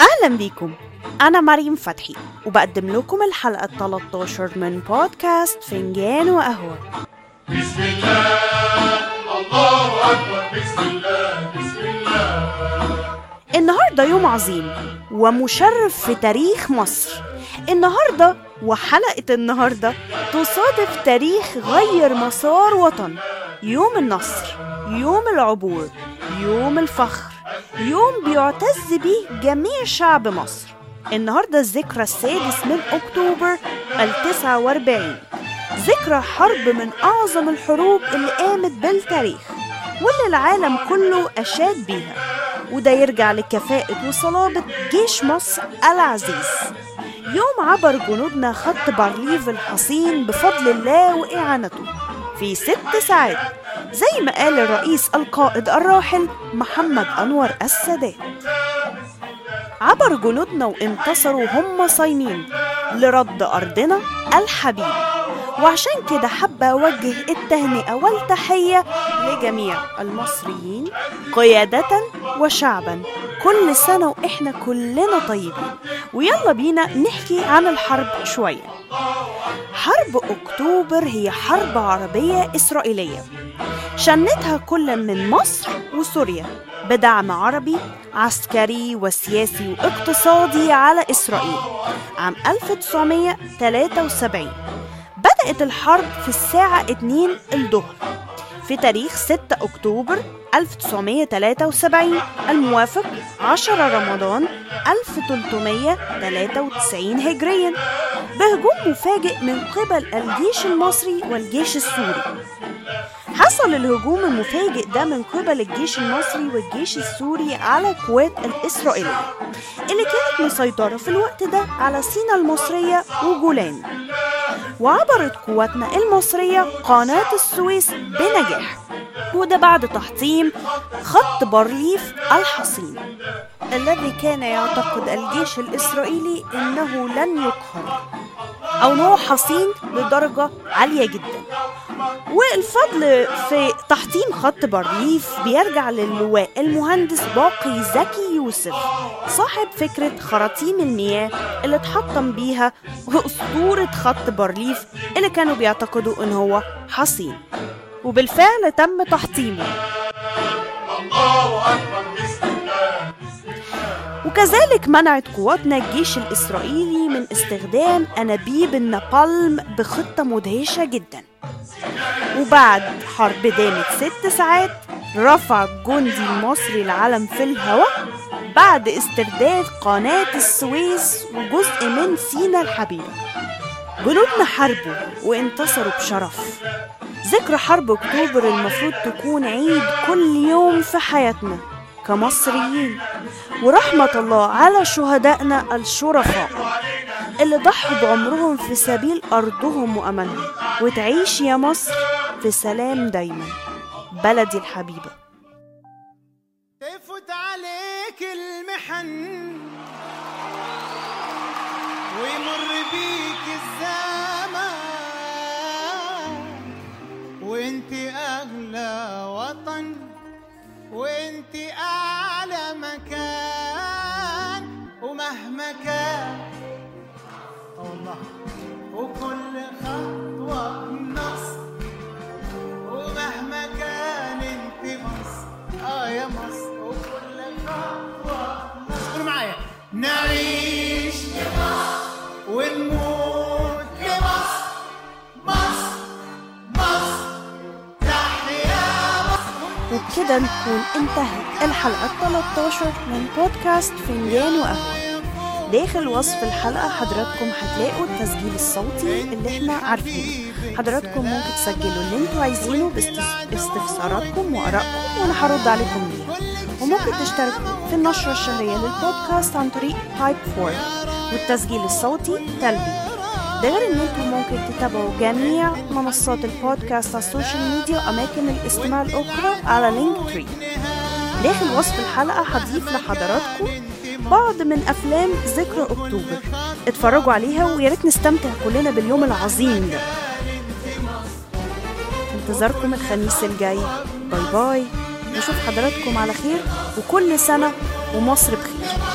أهلا بيكم. أنا مريم فتحي وبقدم لكم الحلقة 13 من بودكاست فنجان وقهوة. بسم الله الله أكبر. بسم الله بسم الله. النهاردة يوم عظيم ومشرف في تاريخ مصر. النهاردة وحلقة النهاردة تصادف تاريخ غير مسار وطن. يوم النصر يوم العبور يوم الفخر. يوم بيعتز به جميع شعب مصر. النهاردة الذكرى السادس من أكتوبر التسعة وأربعين. ذكرى حرب من أعظم الحروب اللي قامت بالتاريخ واللي العالم كله أشاد بيها. وده يرجع لكفاءة وصلابة جيش مصر العزيز. يوم عبر جنودنا خط بارليف الحصين بفضل الله وإعانته. في ست ساعات زي ما قال الرئيس القائد الراحل محمد أنور السادات. عبر جنودنا وانتصروا هم صايمين لرد أرضنا الحبيب. وعشان كده حابة أوجه التهنئة والتحية لجميع المصريين قيادة وشعبا. كل سنة وإحنا كلنا طيبين. ويلا بينا نحكي عن الحرب شوية. حرب أكتوبر هي حرب عربية إسرائيلية. شنتها كل من مصر وسوريا بدعم عربي عسكري وسياسي واقتصادي على إسرائيل عام 1973 بدأت الحرب في الساعة 2 الظهر في تاريخ 6 أكتوبر 1973 الموافق 10 رمضان 1393 هجريا بهجوم مفاجئ من قبل الجيش المصري والجيش السوري. حصل الهجوم المفاجئ ده من قبل الجيش المصري والجيش السوري على القوات الإسرائيلية اللي كانت مسيطرة في الوقت ده على سينا المصرية وجولان. وعبرت قواتنا المصرية قناة السويس بنجاح وده بعد تحطيم خط بارليف الحصين الذي كان يعتقد الجيش الإسرائيلي إنه لن يقهر أو أنه حصين لدرجة عالية جدا. والفضل في تحطيم خط بارليف بيرجع للواء المهندس باقي زكي يوسف صاحب فكرة خراطيم المياه اللي اتحطم بيها أسطورة خط بارليف اللي كانوا بيعتقدوا إن هو حصين. وبالفعل تم تحطيمه. وكذلك منعت قواتنا الجيش الإسرائيلي من استخدام أنابيب النابالم بخطة مدهشة جدا. وبعد حرب دامت ست ساعات رفع الجندي المصري العلم في الهواء بعد استرداد قناة السويس وجزء من سينا الحبيبة. جنودنا حاربوا وانتصروا بشرف. ذكرى حرب أكتوبر المفروض تكون عيد كل يوم في حياتنا كمصريين. ورحمة الله على شهدائنا الشرفاء اللي ضحوا بعمرهم في سبيل أرضهم وأمانهم. وتعيش يا مصر في سلام دايما. بلدي الحبيبة. تفوت عليك المحن ويمر بيك الزمان. وانت اغلى وطن وانت أعلى مكان. ومهما كان والله وكل نعيش لمصر ونموت. لمصر مصر مصر تحيا مصر وبكده نكون انتهت الحلقة 13 من بودكاست فنجان وقهوة. داخل وصف الحلقة حضراتكم هتلاقوا التسجيل الصوتي اللي إحنا عارفينه. حضراتكم ممكن تسجلوا اللي أنتوا عايزينه باستف- باستفساراتكم وآرائكم وأنا هرد عليكم بيها وممكن تشتركوا في النشرة الشهرية للبودكاست عن طريق Typeform والتسجيل الصوتي Telbee. ده غير إن أنتم ممكن تتابعوا جميع منصات البودكاست على ال social media وأماكن الاستماع الأخرى على Linktree داخل وصف الحلقة هضيف لحضراتكم بعض من أفلام ذكرى أكتوبر. اتفرجوا عليها ويا ريت نستمتع كلنا باليوم العظيم. ده انتظاركم الخميس الجاي. باي باي. نشوف حضراتكم على خير وكل سنة ومصر بخير.